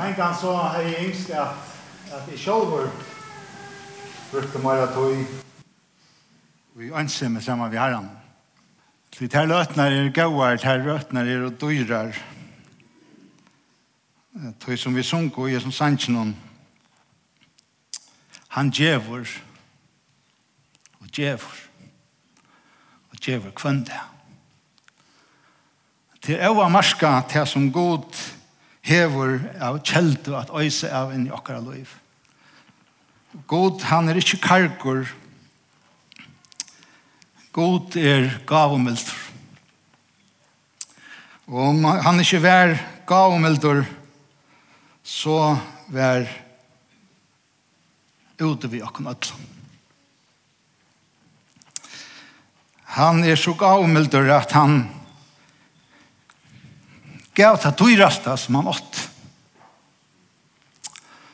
men kan så har jeg yngst at, at jeg selv brukte mer tog vi ønsker med sammen vi har han. Så det her løtene er gauer, det her løtene er og dyrer. Tog som vi sunker i som sannsjonen. Han djevor og djevor og djevor kvendt. Det er å marska til som god djever hever av kjeldu at øyse av inn i okkara liv. God, han er ikke kargur. God er gavumildur. Og om han ikke vær gavumildur, så vær ute vi okkara öll. Han er så gavumildur at han gav det dyrasta som han åt.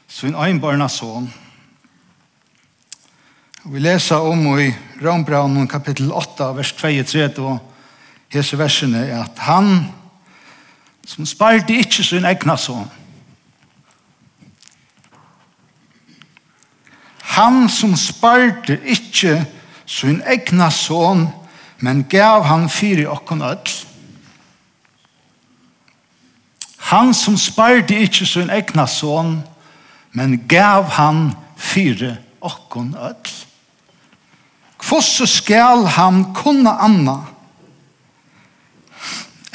Så en øynbarna son. Vi leser om i Rambraun kapittel 8, vers 2-3, og hese versene er at han som sparte ikke sin egna son. Han som sparte ikke sin egna son, men gav han fyri okkon öll han som sparte ikke sin egna son, men gav han fire okkon öll. Kvosse skal han kunna anna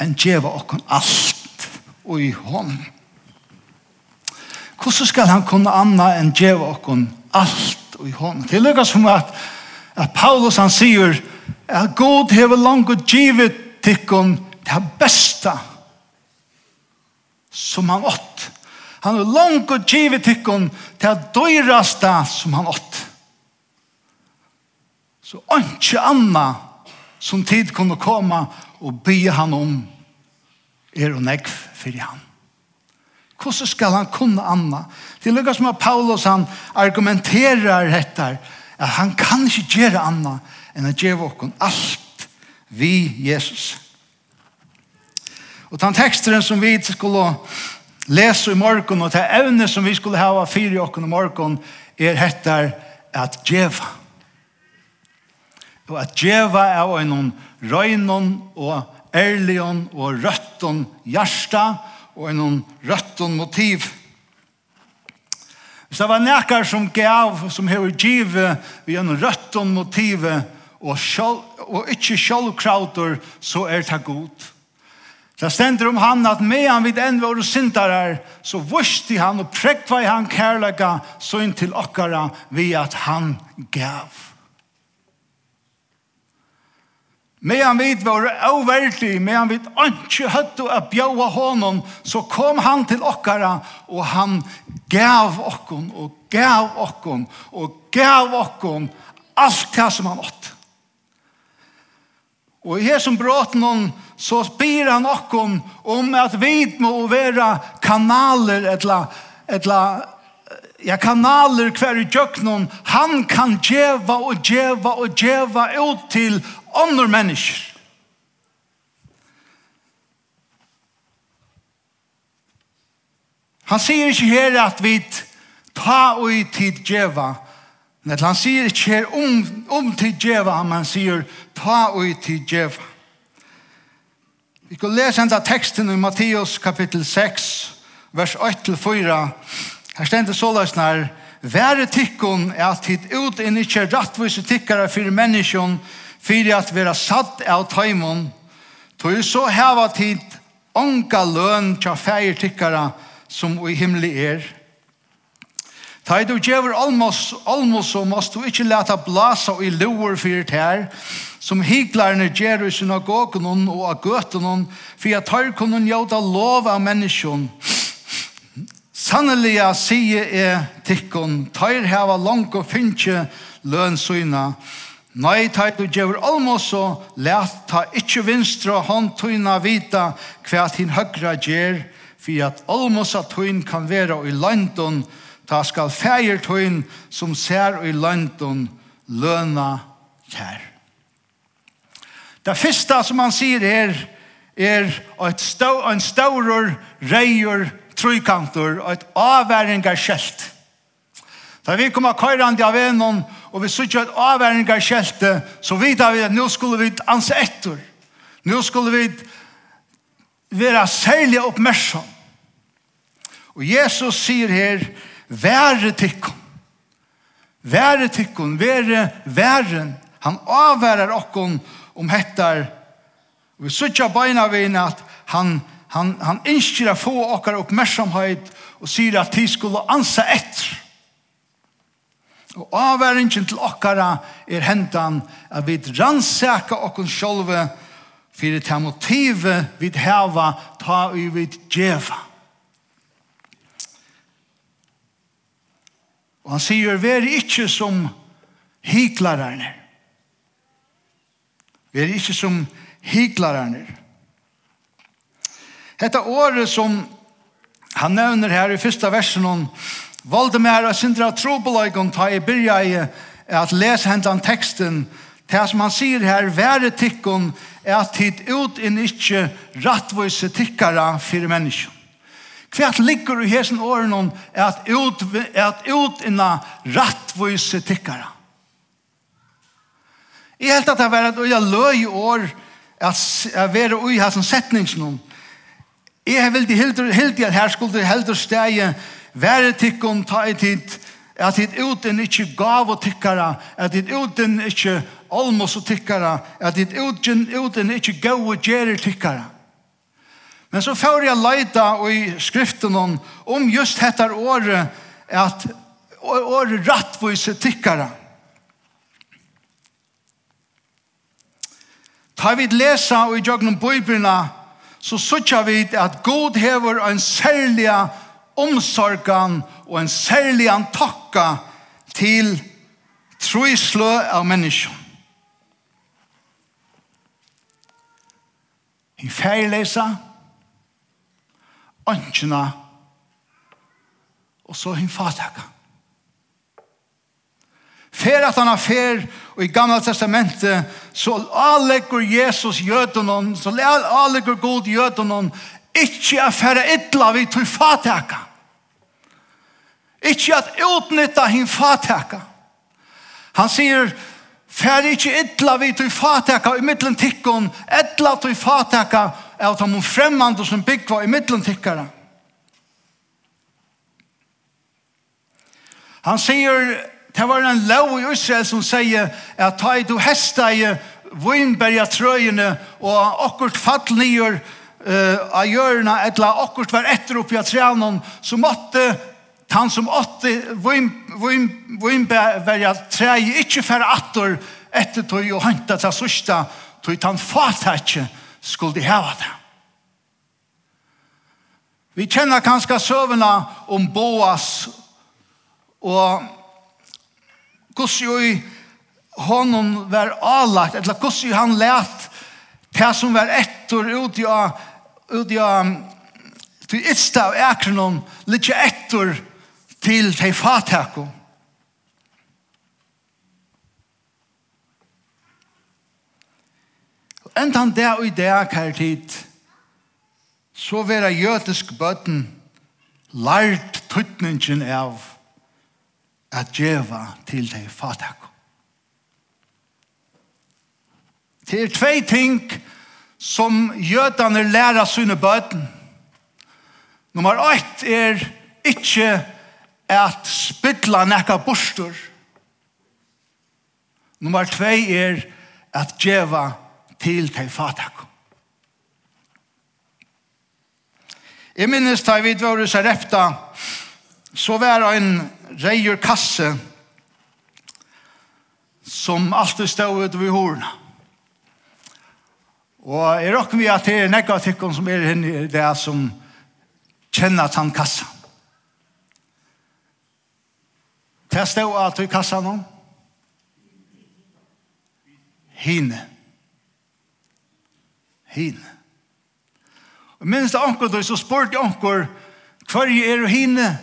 enn djeva okkon alt og i hon. Kvosse skal han kunna anna enn djeva okkon alt og i hon. Det lukkar som at, at Paulus han sier at God hever langt givet tikkun det besta som han åt. Han har langt og givet tikkun til at døyraste som han åt. Så ikke anna som tid kunne komme og be han om er og negv fyrir han. Hvordan skal han kunne anna? Det lukkar som at Paulus han argumenterar dette at han kan ikke gjøre anna enn at gjøre oss alt vi Jesus. Og den teksten som vi skulle lese i morgen, og det evne som vi skulle ha i okken i morgen, er dette at djeva. Og at djeva er en røynon og ærlion og røtton hjärsta og en røtton motiv. Hvis det var nekar som gav, som hever give, vi en røtton motiv, og, sjol, og ikke sjolvkrauter, så er det god. Det stender om han at medan vid enn våre syndarar, så vusti han og prekva i han kærlega så inn til okkara vi at han gav. Medan vid våre overdig, medan vid anki høttu å bjøve honom, så kom han til okkara og han gav okkon og gav okkon og gav okkon alt det som han åtte. Og i hesson noen, så spyr han okkom om at vi må være kanaler etla, etla ja, kanaler hver i djøknon, han kan djeva og djeva og djeva ut til andre mennesker. Han sier ikke her at vi ta og i tid djeva Men han sier ikke her om, om til djeva, men han sier ta ui til djeva. Vi kan lese enda teksten i Matteus kapittel 6, vers 8-4. Her stender løsne her, Være tikkun er at hit ut inn i kjer rattvise tikkere fyrir menneskjon, fyrir at vera satt av taimon, tog så heva tid onka løn tja feir tikkara som i himmelig er. Ta du djever almos, almos så måst du ikkje leta blasa i loer fyrir her, som hiklarne gjer i synagogen og av gøten hon, for at tar kunne njøta lov av menneskjon. Sannelig jeg sier er tikkun, tar heva langt og finnkje lønsyna. Nei, ta du djever almos så let ta ikkje vinstra hånd tøyna vita hva hin høgra gjer, for at almosa tøyn kan vera i landon, Ta skal feir tøyn som ser i løndon løna kjær. Det første som han sier her er et stå, en stårer reier trykantor og et avværingar skjelt. Da vi kommer køyrande av enon og vi sykje et avværingar skjelt så vidar vi at nå skulle vi anse etter. Nå skulle vi være særlig oppmerksom. Og Jesus sier her Være tikkun. Være tikkun, være væren. Han avværer okkon om hettar. Vi sutja beina veina at han, han, han innskir å få okkar oppmerksomhet og sier at de skulle ansa etter. Og avværingen til okkara er hentan at vi rannsaka okkon sjolve fyrir ta motivet vi hava ta i vi djeva. Og han sier, vær ikke som hiklarerne. Vær ikke som hiklarerne. Hetta året som han nevner her i første versen om valde meg av sindra trobeløygon ta i byrja i at lese hentan teksten det som han sier her være tikkun er at tid ut inn ikke rattvise tikkara fyrir menneskjon Kvært ligger i hesen åren om at ut, at ut inna rattvise tikkara. Jeg helt at det har vært at jeg løy år at jeg var ui hesen setningsnum. Jeg vil de hildi at her skulle de heldur steg være tikkum ta i tid at hit uten ikkje gav og tikkara, at hit uten ikkje almos og tikkara, at hit uten, uten ikkje gav og gjerir tikkara. Men så får jeg leida i skriften om just dette året at året rattvise tikkara. Ta vi lesa og i jøgnum bøybrina så sutja vi at God hever en særlig omsorgan og en særlig takka til trøyslø av menneskene. I færlesa, ønskjene, og så hinn fatakka. Fer at han har fer, og i gamla testamentet, så avlegger Jesus jødenon, så avlegger god jødenon, ikke er færre ytla vi til fatakka. Ikke at utnytta hinn fatakka. Han sier, Fær ikkje ytla vi til fataka i middelen tikkon, ytla til fataka av de fremmande som byggva i middelen tikkara. Han sier, det var en lov i Israel som sier at ta i du hesta i vinberga trøyene og akkurat fall nyer uh, av hjørna etla akkurat var etter oppi av trænen så måtte Han som åtte vimberja trei ikkje færre attor etter tog og hanta til sørsta tog han fata ikkje skulle de heva det. Vi kjenner kanskje søvna om Boas og hvordan jo i honom var avlagt, eller hvordan jo han let det som var etter ut i ut i ut i ut i ut i ut i ut i til de fatakene. Enda han det og i det her tid, så vera jødisk bøtten lært tøtningen av at djeva til de fatakko. Det er tvei ting som jødene lærer sine bøten. Nummer 8 er ikke at spytla nekka bostur. Nummer 2 er at djeva til tei fatak. Jeg minnes da vi var i Sarepta, så var en reier kasse som alltid stod ut ved hårene. Og jeg råkker vi at det er nekka som er henne i det som kjenner tannkassa. Det stod at vi kassa nå. Hine. Hine. Og minst anker du, så spurte anker, hver er du hine?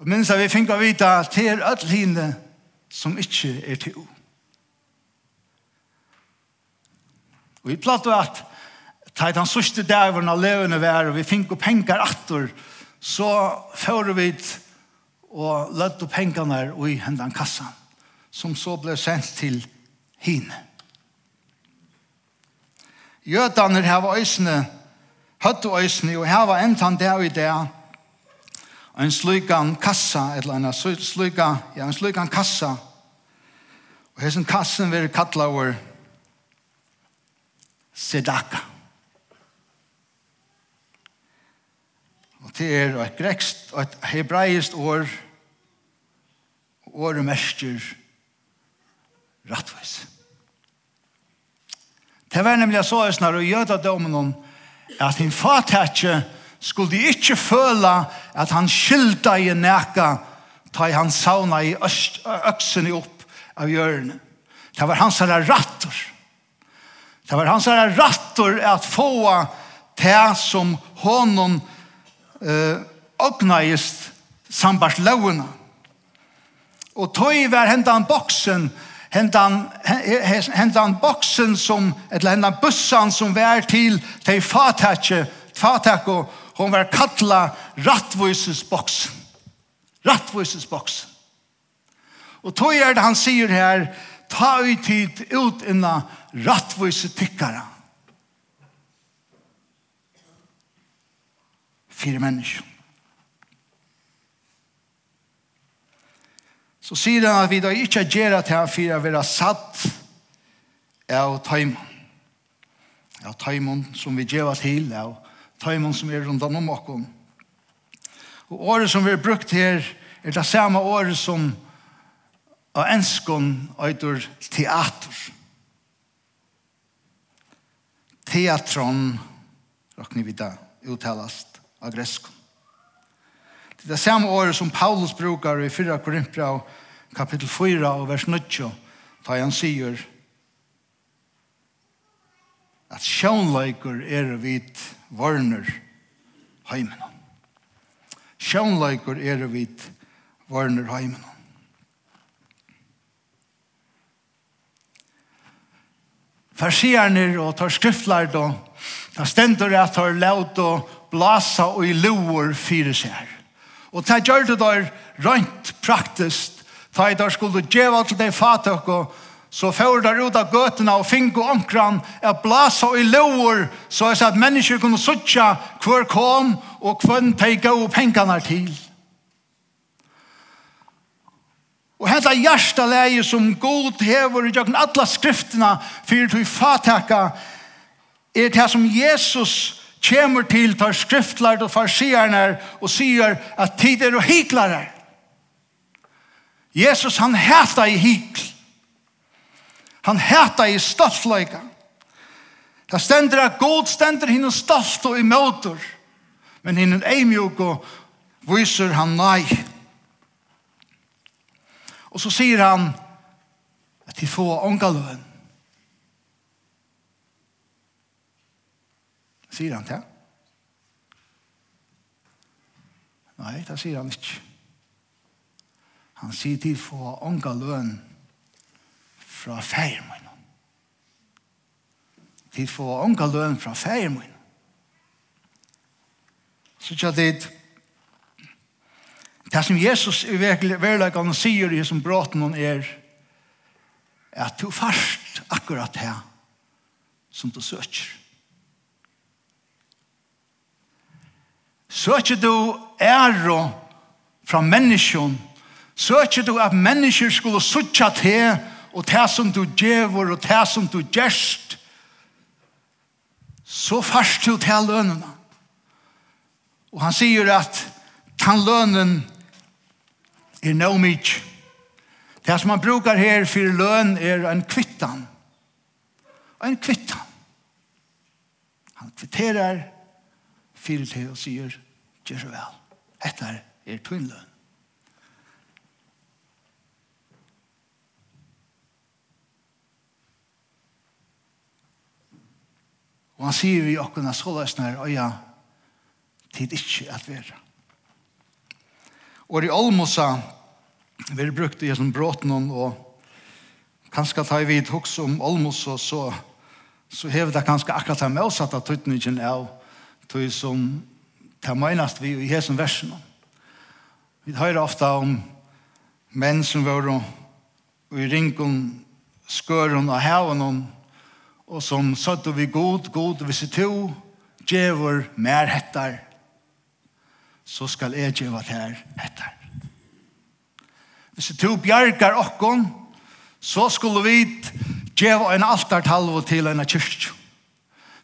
Og minst vi fikk vite at det er alle hine som ikke er til. Og vi platt at Tait han sørste dævren av levende vær, og vi finko pengar attor, og så fører vi og lødde pengene i hendene kassan, som så ble sendt til henne. Jødene her var øsene, høtte øsene, og her var en tann der og det, en slukan kassa, eller en slukan, ja, en slukan kassa, og hessen kassen vil kalla over sedaka. Sedaka. Og det er et grekst, et hebraist år, året mestjer rattvis. Det var nemlig så jeg snar og gjøda domen at hin fatakje skulle ikke føle at han skylda i neka ta i han sauna i øksen opp av hjørne. Det var hans herre rattor. Det var hans herre rattor at få det som honom eh, oppnægist sambars lovene. Og tøy var hentan boksen, hentan, hentan boksen som, eller hentan bussan som var til de fatakje, fatakko, hon var kalla rattvises boksen. Rattvises boksen. Og tøy er det han sier her, ta ut tid ut inna rattvise tykkara. fire mennesker. Så sier han at vi da ikke gjør at han fire vil ha satt av tøymon. Av tøymon som vi gjør til, av tøymon som er rundt om oss. Og året som vi har brukt her, er det samme året som av enskon øyder teater. Teatron, råkner vi da, uttalast av greskon. Det er det samme året som Paulus brukar i 4 Korinthia kapittel 4 og vers 9 da han sier at sjånleikur er vid varner heimene. Sjånleikur er vid varner heimene. Farsierne og tar skriftlærd og da stendur at tar laut og blasa og i loer fire seg. Og det gjør det der rønt praktisk, da jeg der skulle gjøre til det fatøk og så får der ut av gøtene og finke og omkran er blasa og i loer så er at mennesker kunne sutja hver kom og hver teka og pengene til. Og henta hjertalegi som god hever i jøkken alla skrifterna fyrir til fatakka er det som Jesus kommer til tar skriftlært og farsierne og sier at tid er og hiklare. Jesus han heta i hikl. Han heta i stoltløyga. Det stender at god stender hinn stolt og i møter, men hinn eimjog og viser han nei. Og så sier han at de får ångaløen. Sier han det? Nei, det sier han ikke. Han sier til få ånga løn fra feir min. Til få ånga løn fra feir min. Så tja dit, det som Jesus i verleggen sier i som bråten hon er, er at du først akkurat her som du søker. Søker du ære fra menneskjon, søker du at mennesker skulle sutja til og til som du djever og til som du gjerst, så fast du til lønene. Og han sier at den lønnen er no mig. Det som han brukar her for løn er en kvittan. En kvittan. Han kvitterer fyrir til og sier, gjør så vel. Hette er tunnløn. Og han sier vi okkurna så løsner ja, tid ikkje at vera. Og i Olmosa vi er brukt i som bråten og kanskje tar vi et hoks om Olmosa så, så hever det kanskje akkurat her med oss at det tøytningen av tog som det menast vi i hesen versen. Vi hører ofta om menn som var i ringen, skøren og haven, og som satt vi god, god vi sitt to, djever mer hettar, så skal jeg djeva her hettar. Hvis to bjergar okkon, så skulle vi djeva en altartalvo til en kyrkjø.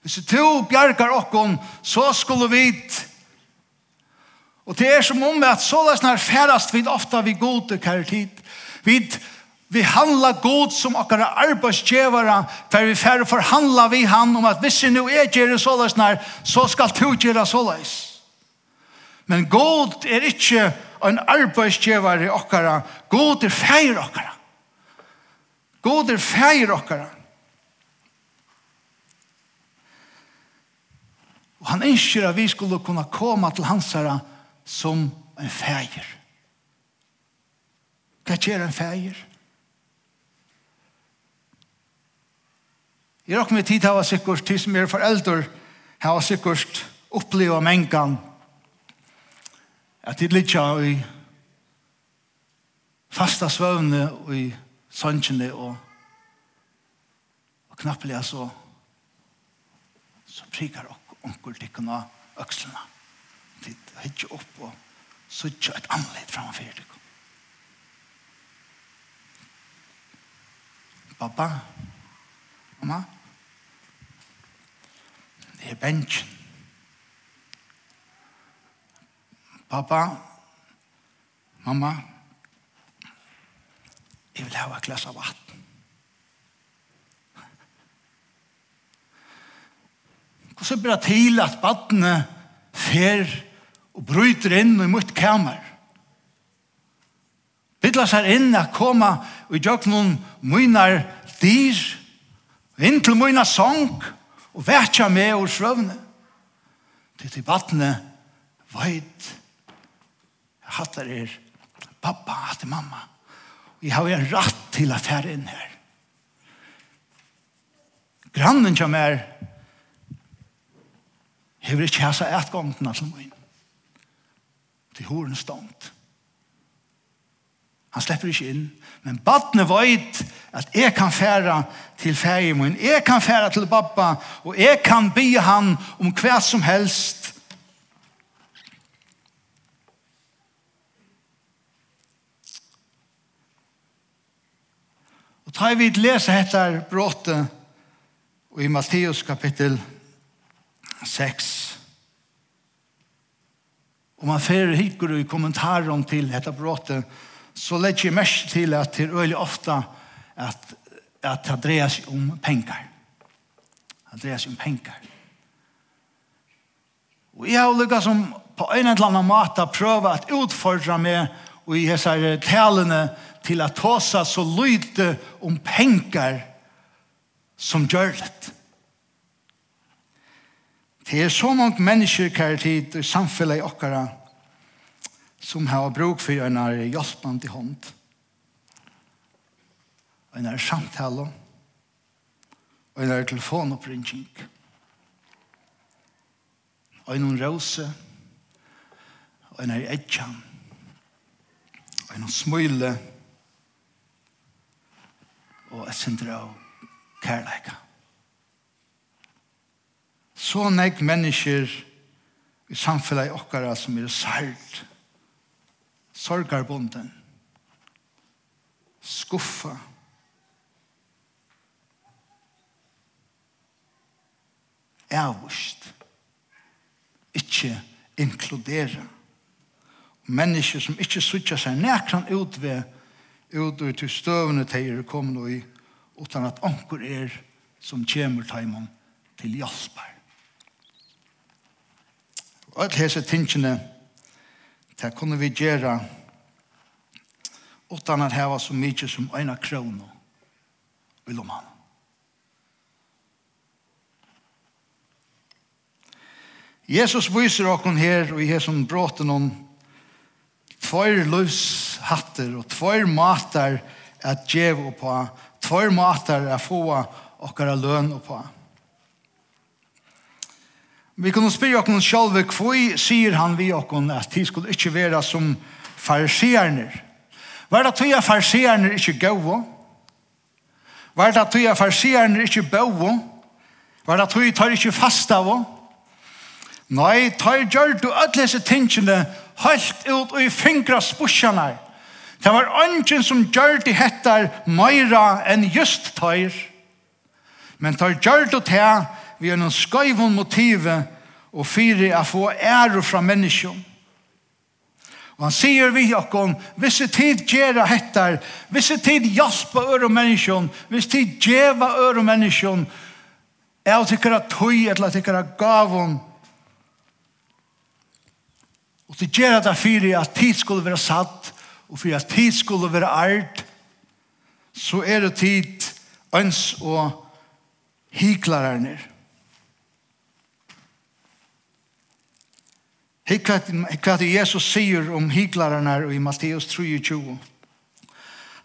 Hvis to bjergar okkon, så skulle vi Og det er som om at så løs når færast vi ofta vi god til kære tid. Vi, vi handla god som okkara arbeidsgjevara, for vi færre forhandla vi han om at hvis vi nu er gjerne så løs så skal du gjerra så løs. Men god er ikke en arbeidsgjevare okkara, god er feir okkara. God er feir okkara. Og han ønsker at vi skulle kunne komme til hans herre som en feir. Hva gjør en feir? Jeg råkker med tid til å ha sikkert, til som er foreldre, har jeg sikkert opplevd mengen at det litt i fasta svøvne og i sønnsjene og, og knappelig så, så prikker dere tikkene av økslene. Tid hittje opp og suttje et anledd framfor tikkun. Pappa, mamma, det er bensjen. Pappa, mamma, jeg vil ha et glass av vatten. Hvordan blir det til at badene fer og bryter inn i mitt kamer? Bittla seg inn at koma og gjør noen mynar dyr, inn til mynar sang, og vekja med og svøvne. Til til badene veit hattar er pappa, hattar mamma. Og Jeg har en ratt til at her. Grannen kommer hever ikke hæsa etgångtene til min. Til horen stånd. Han slipper ikke inn. Men badne veit at jeg kan færa til fægen min. Jeg kan færa til pappa. Og jeg kan by han om hva som helst. Og tar vi et lese etter bråte i Matteus kapittel 6. Om man fer hikker i kommentarer til dette bråtet, så legger jeg mest til at det er veldig ofte at, at det dreier seg om penger. Det dreier seg om penger. Og jeg har lykket som på en eller annen måte prøve at utfordre meg og i disse talene til at ta seg så lyte om penger som gjør det. Det er så mange mennesker kjær tid i samfunnet okkara som har bruk for en hjelpende hånd. En samtale og en telefonoppringning. Og en rose og en edjan og en smule og et sindre av kærleika så nek mennesker i samfunnet okkara som er sært, sorgarbonden, skuffa, avvist, Ikke inkludera. Mennesker som ikkje suttja seg nekran utved, ut og til støvende teier kom nå i, utan at anker er som kjemur taimon til hjelpar. Og alle hese tingene, det kunne vi gjøre utan at heva så mykje som øyna krono i lomman. Jesus viser okkon her og i hesson bråten om tvær løshatter og tvær matar at djev og på, tvær matar at få okkara løn og på. Vi kunne spyrja okken sjálve kvoi sier han vi okken at de skulle ikkje vera som farsierne. Var det tog at farsierne ikkje gau? Var det tog at farsierne ikkje bau? Var det tog at tar ikkje fast av? Nei, tar gjør du ötlese tingene halt ut og i fingra spusjana. Det var ønsken som gjør de hettar meira enn just tar. Men tar gjør du til vi er noen skøyvun motive og fyre å få ære fra menneskjum. Og han sier vi okkom, visse tid gjerra hettar, visse tid jaspa øre menneskjon, visse tid djeva øre menneskjon, er tykker at tøy, eller tykker at og til gjerra det fyre at tid skulle være satt, og fyrir at tid skulle være art, så er det tid øns og hiklarerne. Hva det Jesus sier om hyklaren her i Matteus 23.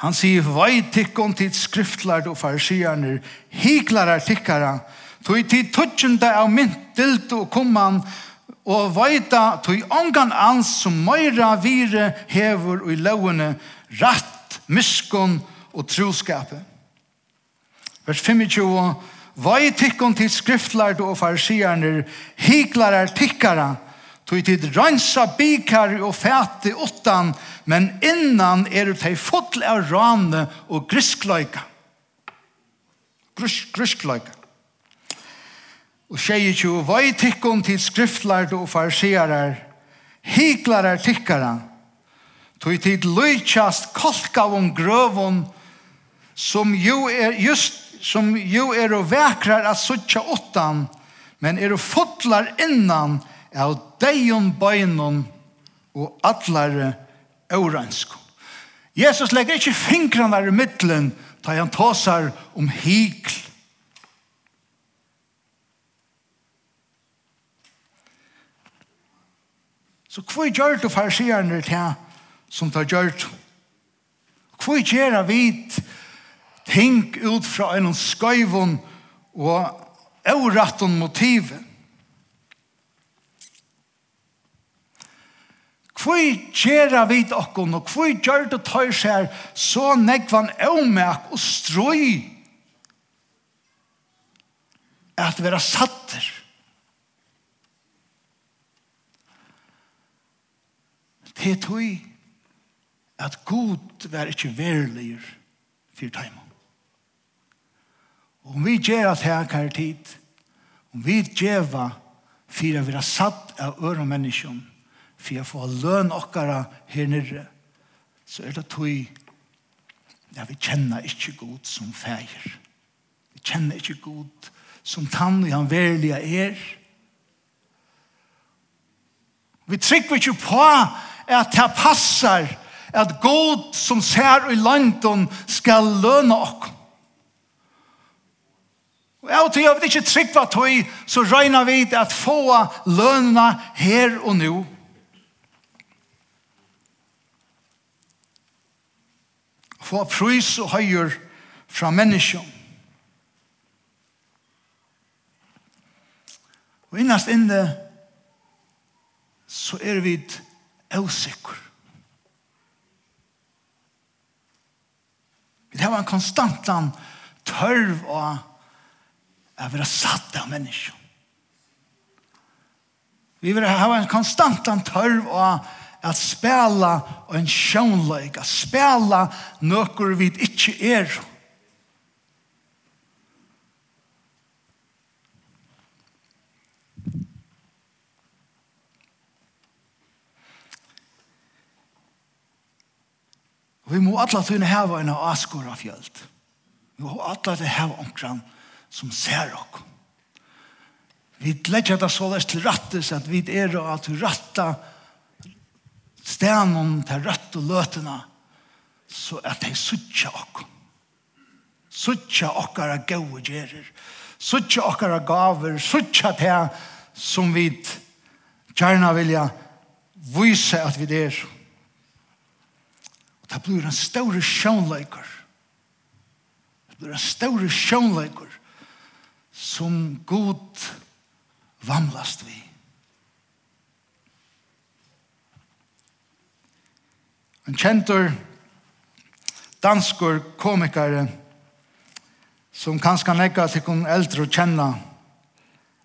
Han sier, Vei tikkon til skriftlærd og farsierne, hyklarar tikkara, tog tid tutsjende av myntilt og kumman, og veita tog ongan ans som meira vire hever og i lovene ratt, myskon og troskapet. Vers 25, Vei tikkon til skriftlærd og farsierne, hyklarar tikkara, Tog tid rensa bikar og fæti utan, men innan er det full av rane og griskløyka. Griskløyka. Og sier jo, hva i tikkum til skriftlærde og farserar, hiklarar tikkara, tog tid lujtjast kolka om grøvun, som jo er just som jo er og vekrar at suttja åttan, men er og fotlar innan, av deion bøynon og allare øvrensko. Jesus legger ikke fingrene i middelen da han tåsar om hikl. Så hva gjør du farsierne til som det gjør du? Hva gjør vi ting ut fra en skøyvun og avratten motiven? Hvor gjerra vid okkon, og hvor gjør det tøy seg så negvan eumek og strøy at vera satter. Det tøy at god var ikkje verligur fyrir tøymon. Om vi gjer at her kar tid, om vi djeva fyrir a vera satt av øre menneskjum, for jeg får løn okkara her nere, så er det tog ja, vi kjenner ikke god som feir. Vi kjenner ikke god som tann og han verlige er. Vi trykker ikke på at det passer at god som ser i landen skal løne okk. Og jeg tror til jeg vil ikke trygg på tog, så regner vi at få lønene her og nå. få frys og høyer fra menneskjøn. Og innast inne så er vi avsikker. Vi har en konstant tørv av å være satt av menneskjøn. Vi vil ha en konstant tørv av at spela en sjånleik, at spela nøkker vi ikke er. Vi må alla tunne heva en askur av fjöld. Vi må alla tunne heva omkran som ser okk. Vi legger det så løs til rattes at vi er og at vi rattar stenen til rødt og løtene, så er det suttje okkom. Suttje okkara gode gjerer. Suttje okkara gaver. Suttje til som vi gjerne vilja vise at vi er. Og det blir en større sjønløyker. Det blir en større sjønløyker som god vamlast vi. En kjentor, danskor, komikare, som kanskje nekka til kun eldre og kjenna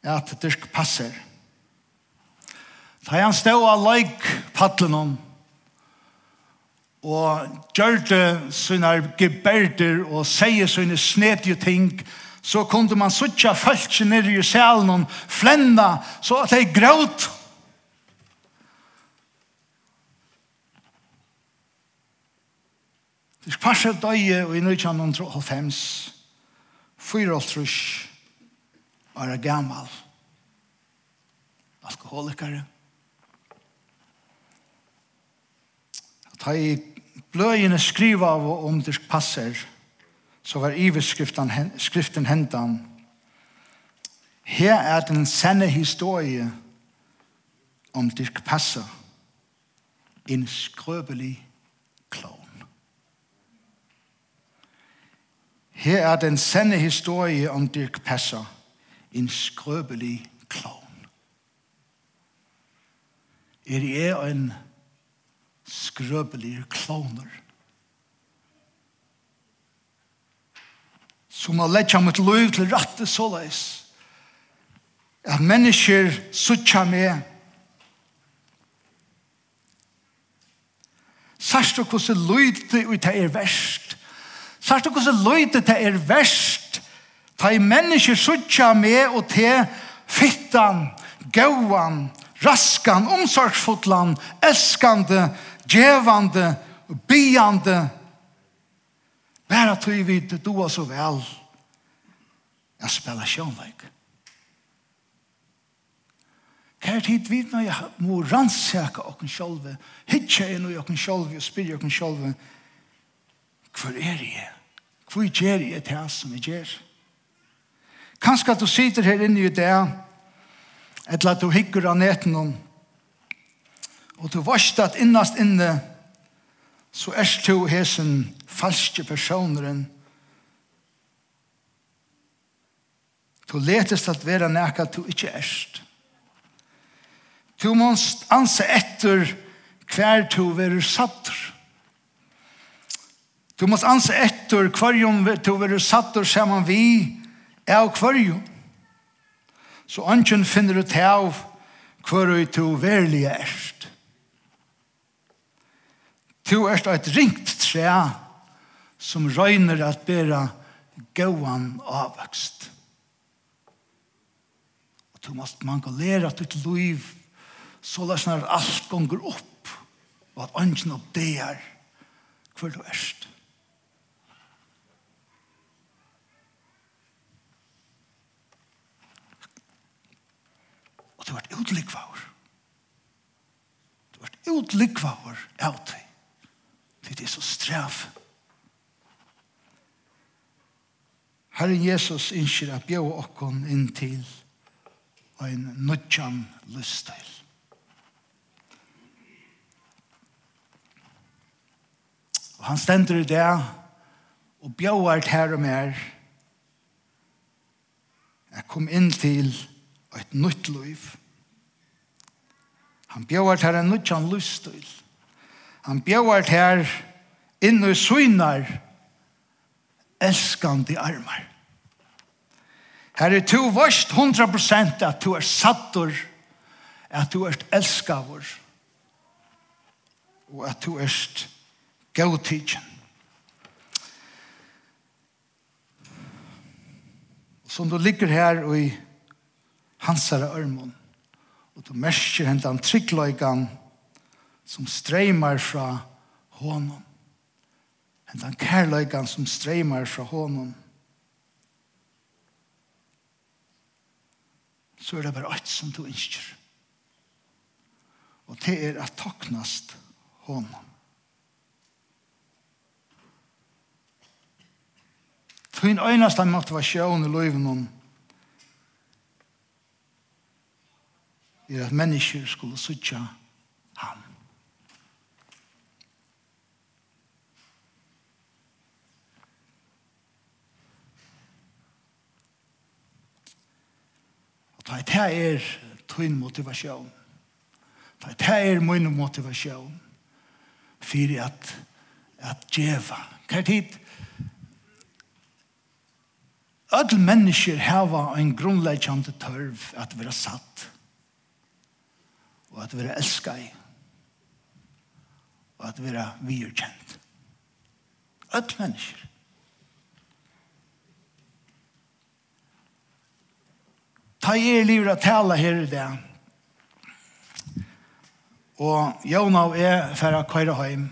at dyrk passer. Da han stod av leik paddelen og gjørte sine geberder og sier sine snedige ting, så kunde man suttja falsk nere i salen og flenda så at de gråt Hvis Parsel døye og i 1995, fyra og trus, var gammal, alkoholikare. At i bløyene skriva av om det passer, så var skriften hentan. Her er den sande historie om Dirk Passer, en skrøbelig klov. Her er den sande historie om Dirk Passer, en skrøbelig klovn. Er det er en skrøbelig klovner? Som har lett ham et liv til rette såleis. At mennesker suttja med Sørst og hvordan lydde ut det er verst Sørst du hvordan løyde det er verst? Ta i mennesker suttja med og te fittan, gauan, raskan, omsorgsfotlan, elskande, djevande, biande. Bæra tog vi det du så vel. Jeg spiller sjånleik. Kær tid vidna jeg må rannsaka okken sjolve, hitja inn i okken sjålve og spyrja okken sjålve, hver er jeg? Hvor gjør jeg det som jeg gjør? Kanskje at du sitter her inne i det, eller at du hikker av neten om, og du varst at innast inne, så er du hesen falske personeren. Du letest at være nækka at du ikke erst. Du måst anse etter hver du verer sattere. Du måst anse etter kvarjon du är satt och samman vi er kvarjon. Så anken finner du til av kvarjon du verlig erst. Du erst et ringt tre som røyner at bera gåan avvokst. Og du måst mangalera ditt liv så läsnar alt gonger opp og at ånden opp det er hver du erst. Og du vart utlikvaur. Du vart utlikvaur av deg. Det er så straf. Herren Jesus innskir at bjøy okkon inn til ein en nudjan lystil. Og han stender i det og bjøy er her og mer. Jeg kom inn til et nytt liv. Han bjøver til en nytt livsstil. Han bjøver til inn i synar elskande armar. Her er to vørst 100% at du er sattur, at du er elskavur, og at du er gautidjen. Som du ligger her og i hans herre ørmån. Og du merker hentan tryggløygan som streymar fra honom. Hentan kærløygan som streymar fra honom. Så er det bare alt som du ønsker. Og det er at taknast honom. Tøyn øynast han motivasjon i løyven om er at mennesker skulle sutja ham. Og ta et her er tøyn motivasjon. Ta et her er min motivasjon. Fyri at at djeva. Hva er tid? Ödel mennesker hava en grunnleggjande tørv at vera satt og at vera elska i og at vera virkjent. Öll mennesker. Ta i er livet å tala her i det. Og Jona og jeg færre køyre hjem.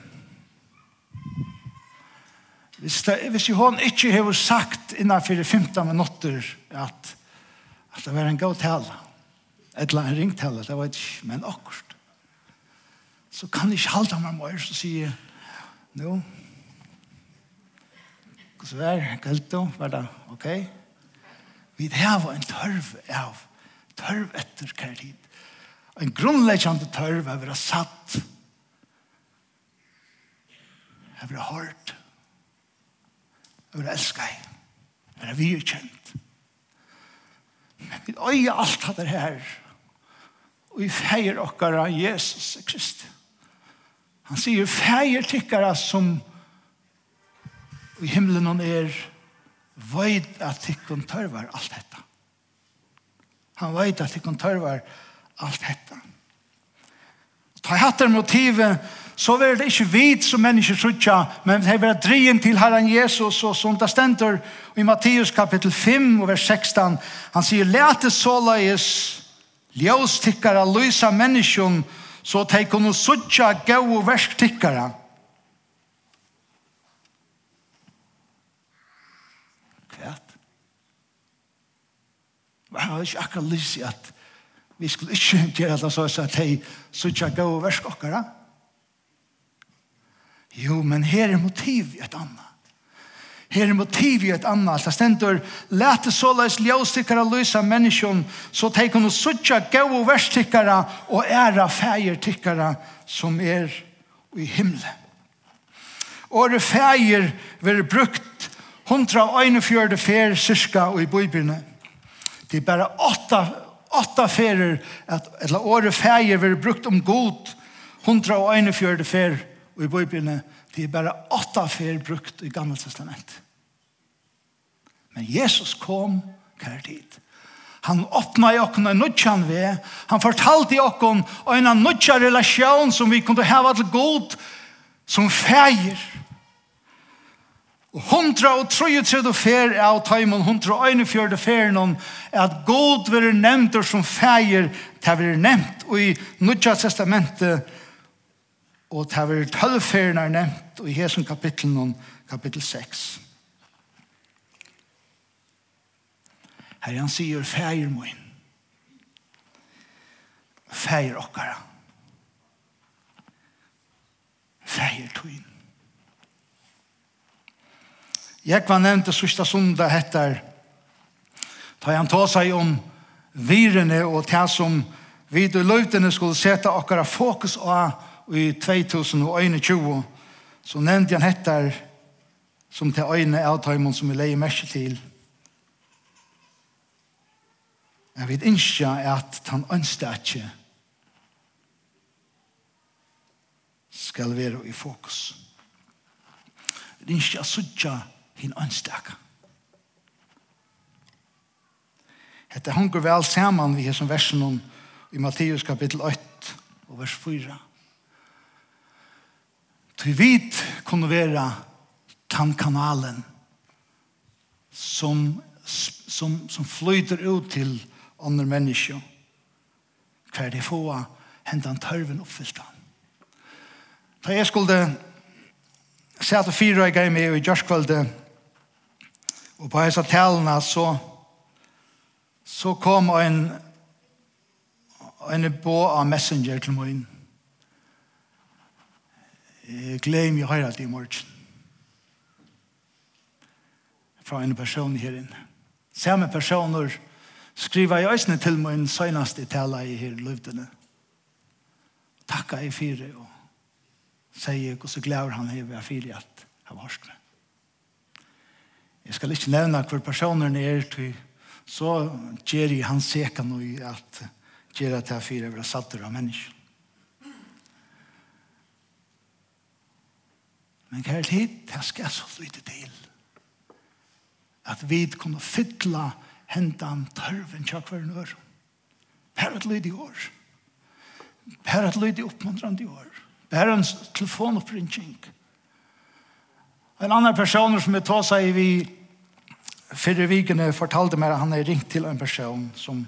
Hvis, det, hvis hun ikke har sagt innenfor 15 minutter at, at det var en god tale, eller en ringtale, det var ikke, men akkurat. Så kan jeg ikke halte meg mer, så sier jeg, nå, hvordan er det, galt då, var det, ok? Vi har en tørv av, tørv etter hver tid. En grunnleggjande tørv av å være satt, av å være hårdt, av å være elsket, av å være virkjent. Men vi øyer alt det her, og i feir okkara Jesus Krist. Han sier feir tykkara som i himmelen hon er veit at tykkun tørvar alt detta. Han veit at tykkun tørvar alt detta. Ta hatt motivet, så var det ikke vit som mennesker sutja, men det var drien til Herren Jesus, og som det stender i Matteus kapittel 5 og vers 16, han sier, lete såleis, ljøstikkara lysa menneskjon, så de kunne suttja gau og verktikkara. Kvært? Jeg har ikke akkurat lyst i at vi skulle ikke gjøre det så at de suttja gau og verktikkara. Jo, men her er motiv i et annet. Her er motiv i et annet. Det stender, lete såleis ljøstikkere lysa menneskjon, så teik hun suttje suttja og verstikkere og æra feiertikkere som er i himmelen. Året feier vil brukt 141 fer cirka i bøybyrne. Det er bare 8, 8 ferer, at, eller året feier vil brukt om god 141 fer i bøybyrne. Det er bare åtta fer brukt i Gamle Testament. Men Jesus kom kvar tid. Han åpna i okken en nødjan ved. Han fortalte i okken en nudja relasjon som vi kunne hava til god som feir. Og hundra og troi og tredje fer av taimon, hundra og øyne fjørde fer noen, er at god vil nevnt som feir, det vil nevnt, og i nødja testamentet og det var tølvferien er nevnt i hesen kapittel om kapittel 6. Her han sier feir moin. Feir okkara. Feir tuin. Jeg var nevnt det sørste sunda hettar ta han ta seg om virene og ta som vi i løytene skulle sette okkara fokus av i 2021 så nevnte han hettar som til øyne av tøymon som vi leier merke til. Jeg vet ikke at han ønsker ikke skal være i fokus. Det er ikke at sutja hin ønsker. Hette hunker vel saman vi her som versen om i Matteus kapittel 8 og vers 4. Vi vit kunne være den kanalen som, som, som flyter ut til andre mennesker. Hver de få hentan tørven oppfylt han. Da jeg skulle se at fire jeg med i Gjørskvalde og på hese talene så så kom en en bo av messenger til meg inn Jeg gleder meg å høre det i morgen. Fra en person her inne. Samme personer skriver jeg også til meg en søgneste tale i her løvdene. Takka i fire og sier og så gleder han her ved fire at han var skrevet. Jeg skal ikke nevne hver personer er til så gjør jeg han sekan og at gjør at jeg fire vil ha satt av mennesker. Men kjære tid, det skal så lite til. At vi kunne fytla hentan tørven tja hver nør. Bare et lyd i år. Bare et lyd i oppmuntrande i år. Bare en telefonoppringing. En annan person som jeg tar seg i vi fyrre vikene fortalte meg at han er ringt til en person som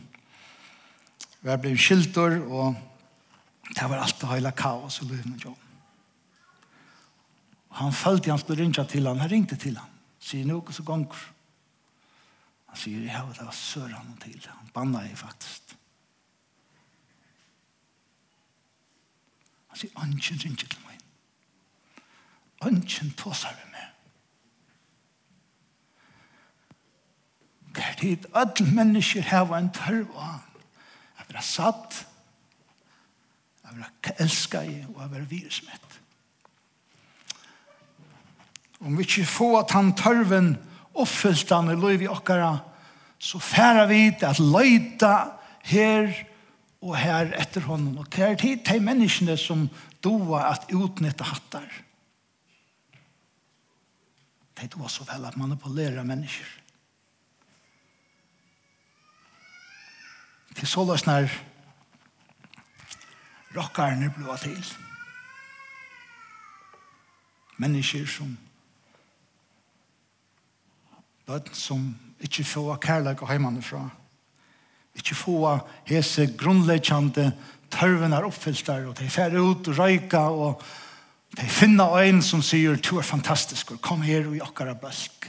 var blevet skiltor og det var alt det hele kaos i livet med John. Han følte han skulle ringe til han. Han ringte til han. Sier noe så gonger. Han sier, ja, det var sør han til. Han banna jeg faktisk. Han sier, ønsken ringer til meg. Ønsken tåsar vi med. Hver tid, alle mennesker heva en tørv av han. Jeg vil ha satt, jeg vil ha elsket og jeg vil ha virusmett. Om vi ikke får at han tørven oppfyllt han i liv i okkara, så færa vi til at løyta her og her etter honom. Og det er tid til menneskene som doa at utnytta hattar. Det er så vel at manipulera mennesker. Til så løsner rockerne blå til. Mennesker som bøtt som ikke få kærlighet og heimanifra. Ikke få hese grunnleggjande tørven er oppfylt der, og de fer ut og røyka, og de finner en som sier, du er fantastisk, og kom her og i bølg.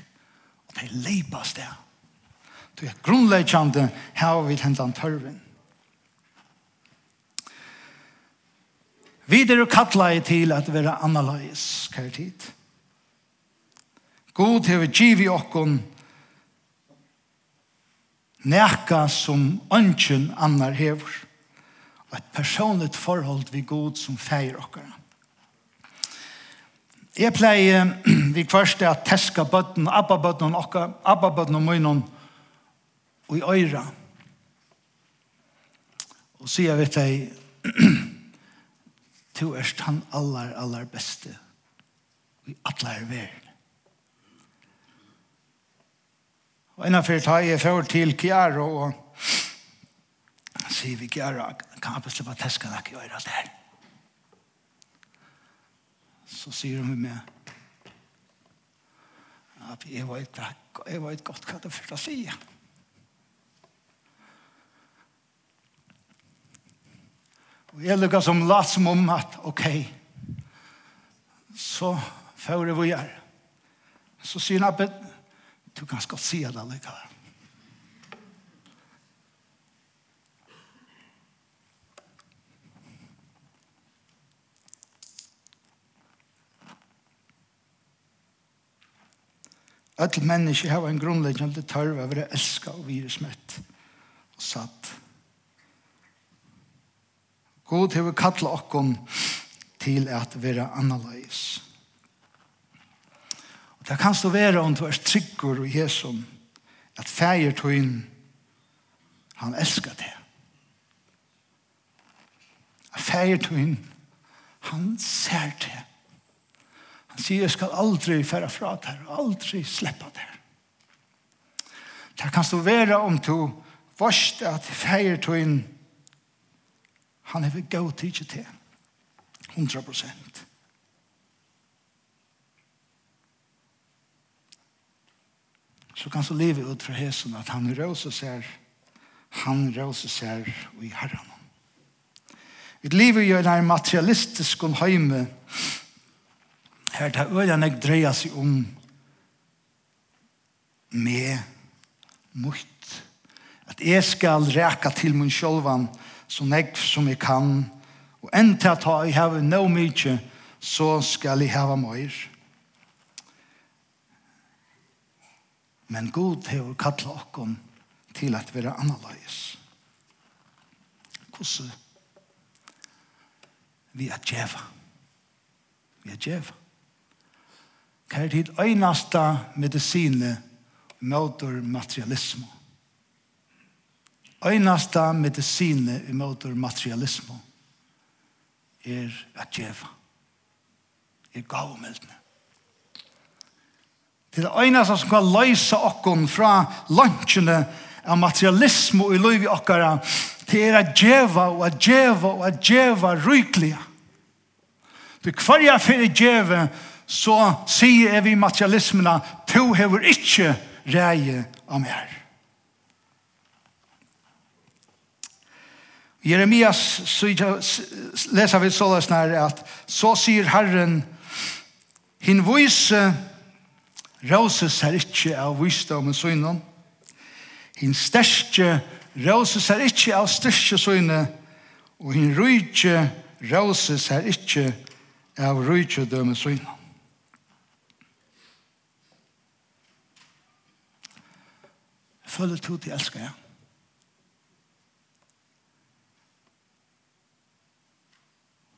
Og de leipas det. Du er grunnleggjande, her vil hente han tørven. Videre kallar jeg til at være annerledes, kjær tid. God hever givi okkon neka som ønsken annar hever. Og et personligt forhold vi god som feir okkara. Jeg pleier vi først at teska bøtten, abba bøtten okka, abba bøtten og munnen og i øyra. Og sier vi til du erst han aller, aller beste i atler verden. Og innanfor tar jeg for til Kjære og sier vi Kjære, kan jeg bare slippe tesken ikke gjøre det? Så sier hun med at jeg vet, jeg vet godt hva det fyrt å si. Og jeg lukket som lagt som om at, ok, så fører vi her. Så sier han, Du kan skal se det litt. Alle mennesker har en grunnleggende tørv av å elske og virusmett og satt. God har kallet oss til at være annerledes. Det kan stå være om du er tryggur i Jesus at feir tøyn, han elskar det. At feir tøyn, han ser det. Han sier, jeg skal aldri færa fra der, aldri sleppa der. Det kan stå være om du vorst at feir tøyn, han er vi gau tidsi til, 100 prosent. så kan så leve ut fra hesen at han røse seg han røse seg i herren. Vi lever jo i den materialistiske heime her det øyne jeg dreier seg om med mot at jeg skal reka til min sjølvan så nek som jeg kan og enn til at jeg har noe mye så skal jeg hava møyre Men god hever kalla okkom til at vera annerledes. Hvordan vi er djeva. Vi er djeva. Hva er til øynasta medisine møter materialisme? Øynasta medisine i motor materialismo er at djeva. Er gavmeldene. Det er det eneste som kan løse okken fra lunchene av materialismo i liv i okkara. Det er at djeva og at djeva og at djeva ryklige. Det hver jeg fyrir djeva, så sier vi to hever ikkje reie av mer. Jeremias leser vi således nær at så sier Herren, hin vise Røse ser ikke av visdom og søgnen. Hinn sterske røse ser ikke av styrke søgnen. Og hinn rydde røse ser ikke av rydde døme søgnen. Følg to til elsker jeg.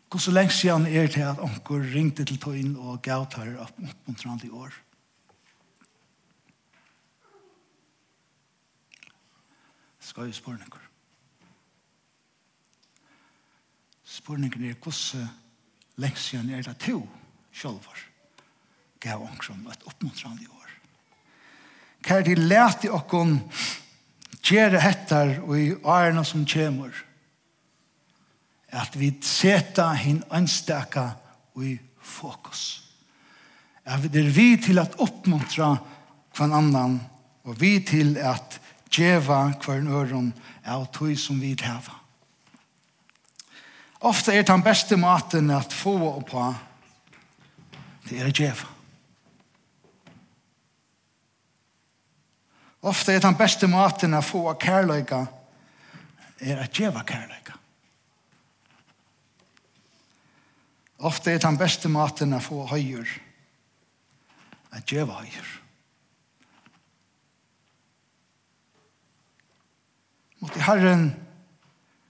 Hvor så lenge siden er det at onker ringte til tøyen og gav tar opp mot i år? og spørninger. Spørningen er hvordan lengst siden er det to sjølver gav omkring et oppmuntrande år. Hva Kjær de lærte okkon gjere hettar og i årene som kommer at vi seta hin ønstaka i fokus. At vi er vi til at oppmuntra kvann annan og vi til at djeva hver øron av tog som vi tæva. Ofta er den beste maten at få og på, det er djeva. Ofta er den beste maten at få og kærløyga, er at djeva kærløyga. Ofte er den beste maten at få høyur, at djeva høyur. mot i Herren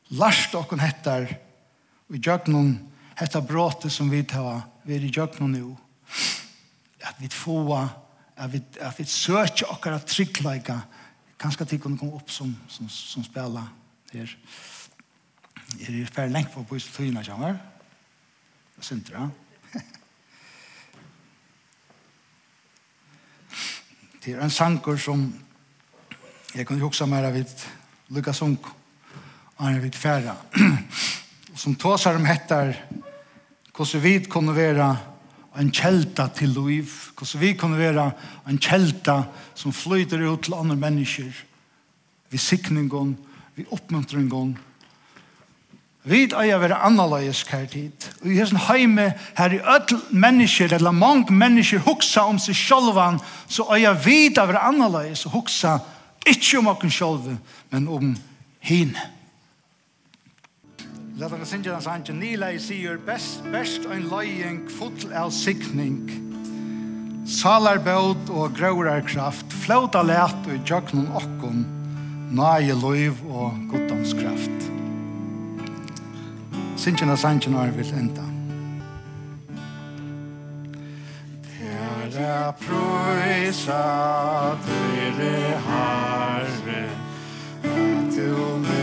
lærst okken hettar og i djøgnon hettar bråte som vi tar vi er i djøgnon nu at vi få at vi, at vi søker okker at tryggleika. Kanskje at vi kunne komme opp som, som, som spela her er i færre lengt på på Isetøyna kjammer og synder han Det er en sanker som jeg kan huske mer av et Lukas og Han är vid färra. som tåsar om hettar hur vi kunne vara en kjelta til liv. Hur vi kunne vara en kjelta som flyter ut til andre mennesker Vi siktningen, vi uppmuntringen. Vi eier være annerledes her tid. Og i hessen heime, her i ødel mennesker, eller mange mennesker, huksa om seg sjølvan, så eier vi eier være annerledes og huksa om Ikke om okken sjolve, men om hine. Lad oss synge den sangen. Nila i sier, best, best ein løying, full av sikning. Salarbød og grøvrarkraft, flauta let og jøknum okken, nage løyv og goddomskraft. Synge den sangen har vi enda. jeg prøysa dere herre, at du med